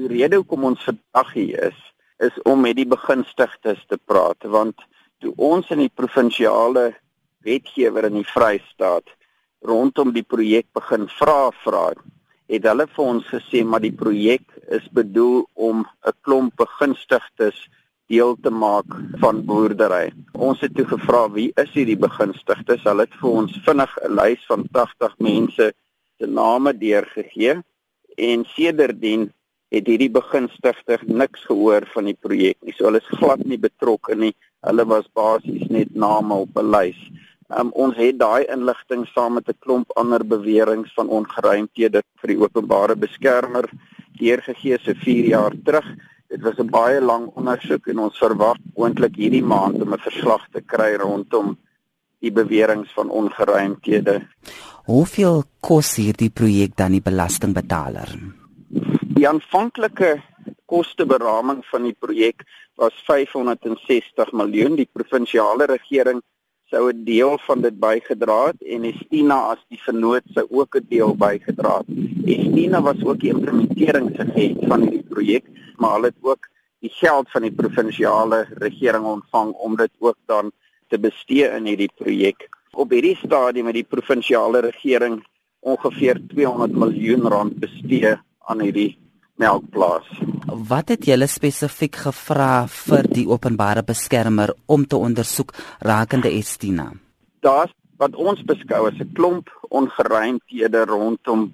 Die rede hoekom ons vandag hier is, is om met die begunstigdes te praat want toe ons in die provinsiale wetgewer in die Vrystaat rondom die projek begin vra vra het hulle vir ons gesê maar die projek is bedoel om 'n klomp begunstigdes deel te maak van boerdery. Ons het toe gevra wie is hierdie begunstigdes? Hulle het vir ons vinnig 'n lys van 80 mense se name deurgegee en sedertdien het hierdie begunstigdes niks gehoor van die projek nie. So hulle is glad nie betrokke nie. Hulle was basies net name op 'n lys. Um, ons het daai inligting saam met 'n klomp ander beweringe van ongeruimthede vir die openbare beskermer deurgegee so 4 jaar terug. Dit was 'n baie lang ondersoek en ons verwag moontlik hierdie maand om 'n verslag te kry rondom die beweringe van ongeruimthede. Hoeveel kos hierdie projek dan die belastingbetaler? Die aanvanklike kosteberaming van die projek was 560 miljoen. Die provinsiale regering sou 'n deel van dit bygedra het en Estina as die vernoot sou ook 'n deel bygedra het. Estina was ook die implementeringsagent van hierdie projek, maar hulle het ook die geld van die provinsiale regering ontvang om dit ook dan te bestee in hierdie projek. Op hierdie stadium het die provinsiale regering ongeveer 200 miljoen rand bestee aan hierdie melkplaas. Wat het julle spesifiek gevra vir die openbare beskermer om te ondersoek rakende Estina? Daar's wat ons beskou as 'n klomp ongeruimthede rondom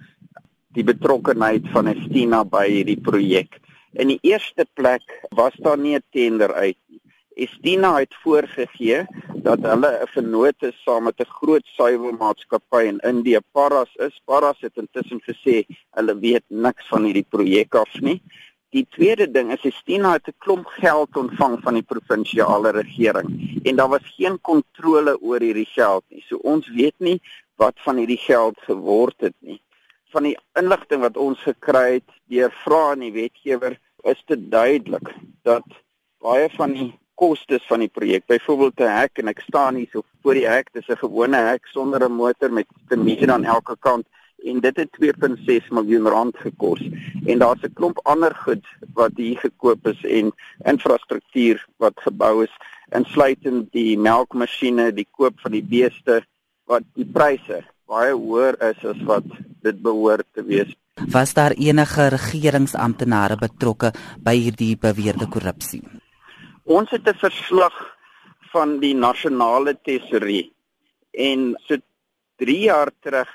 die betrokkeheid van Estina by hierdie projek. In die eerste plek was daar nie 'n tender uit nie. Estina het voorgegee dat hulle 'n vennoot is saam met 'n groot suiwelmaatskappy in Indië, Paras is. Paras het intussen gesê hulle weet niks van hierdie projek af nie. Die tweede ding is Estina het 'n klomp geld ontvang van die provinsiale regering en daar was geen kontrole oor hierdie geld nie. So ons weet nie wat van hierdie geld geword het nie. Van die inligting wat ons gekry het deur vrae aan die wetgewer, is dit duidelik dat baie van die kostes van die projek. Byvoorbeeld 'n hek en ek staan hier so voor die hek, dis 'n gewone hek sonder 'n motor met 'n meter aan elke kant en dit het 2.6 miljoen rand gekos. En daar's 'n klomp ander goed wat hier gekoop is en infrastruktuur wat gebou is, insluitend die melkmasjiene, die koop van die beeste wat die pryse baie hoër is as wat dit behoort te wees. Was daar enige regeringsamptenare betrokke by hierdie beweerde korrupsie? Ons het 'n verslag van die nasionale tesorie en so 3 jaar terug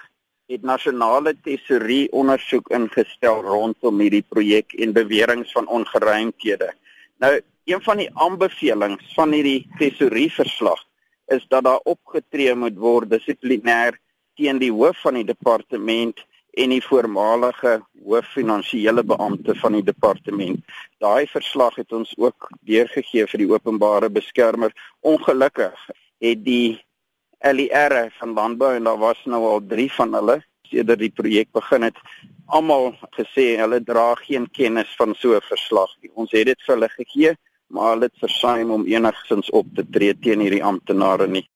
het nasionale tesorie ondersoek ingestel rondom hierdie projek en beweringe van ongeruimthede. Nou, een van die aanbevelings van hierdie tesorie verslag is dat daar opgetree moet word dissiplinêr teen die hoof van die departement en die voormalige hooffinansiële beampte van die departement. Daai verslag het ons ook deurgegee vir die openbare beskermer. Ongelukkig het die LER van landbou en daar was nou al 3 van hulle sedert die projek begin het almal gesê hulle dra geen kennis van so 'n verslag nie. Ons het dit vir hulle gegee, maar hulle het versuim om enigsins op te tree teen hierdie amptenare nie.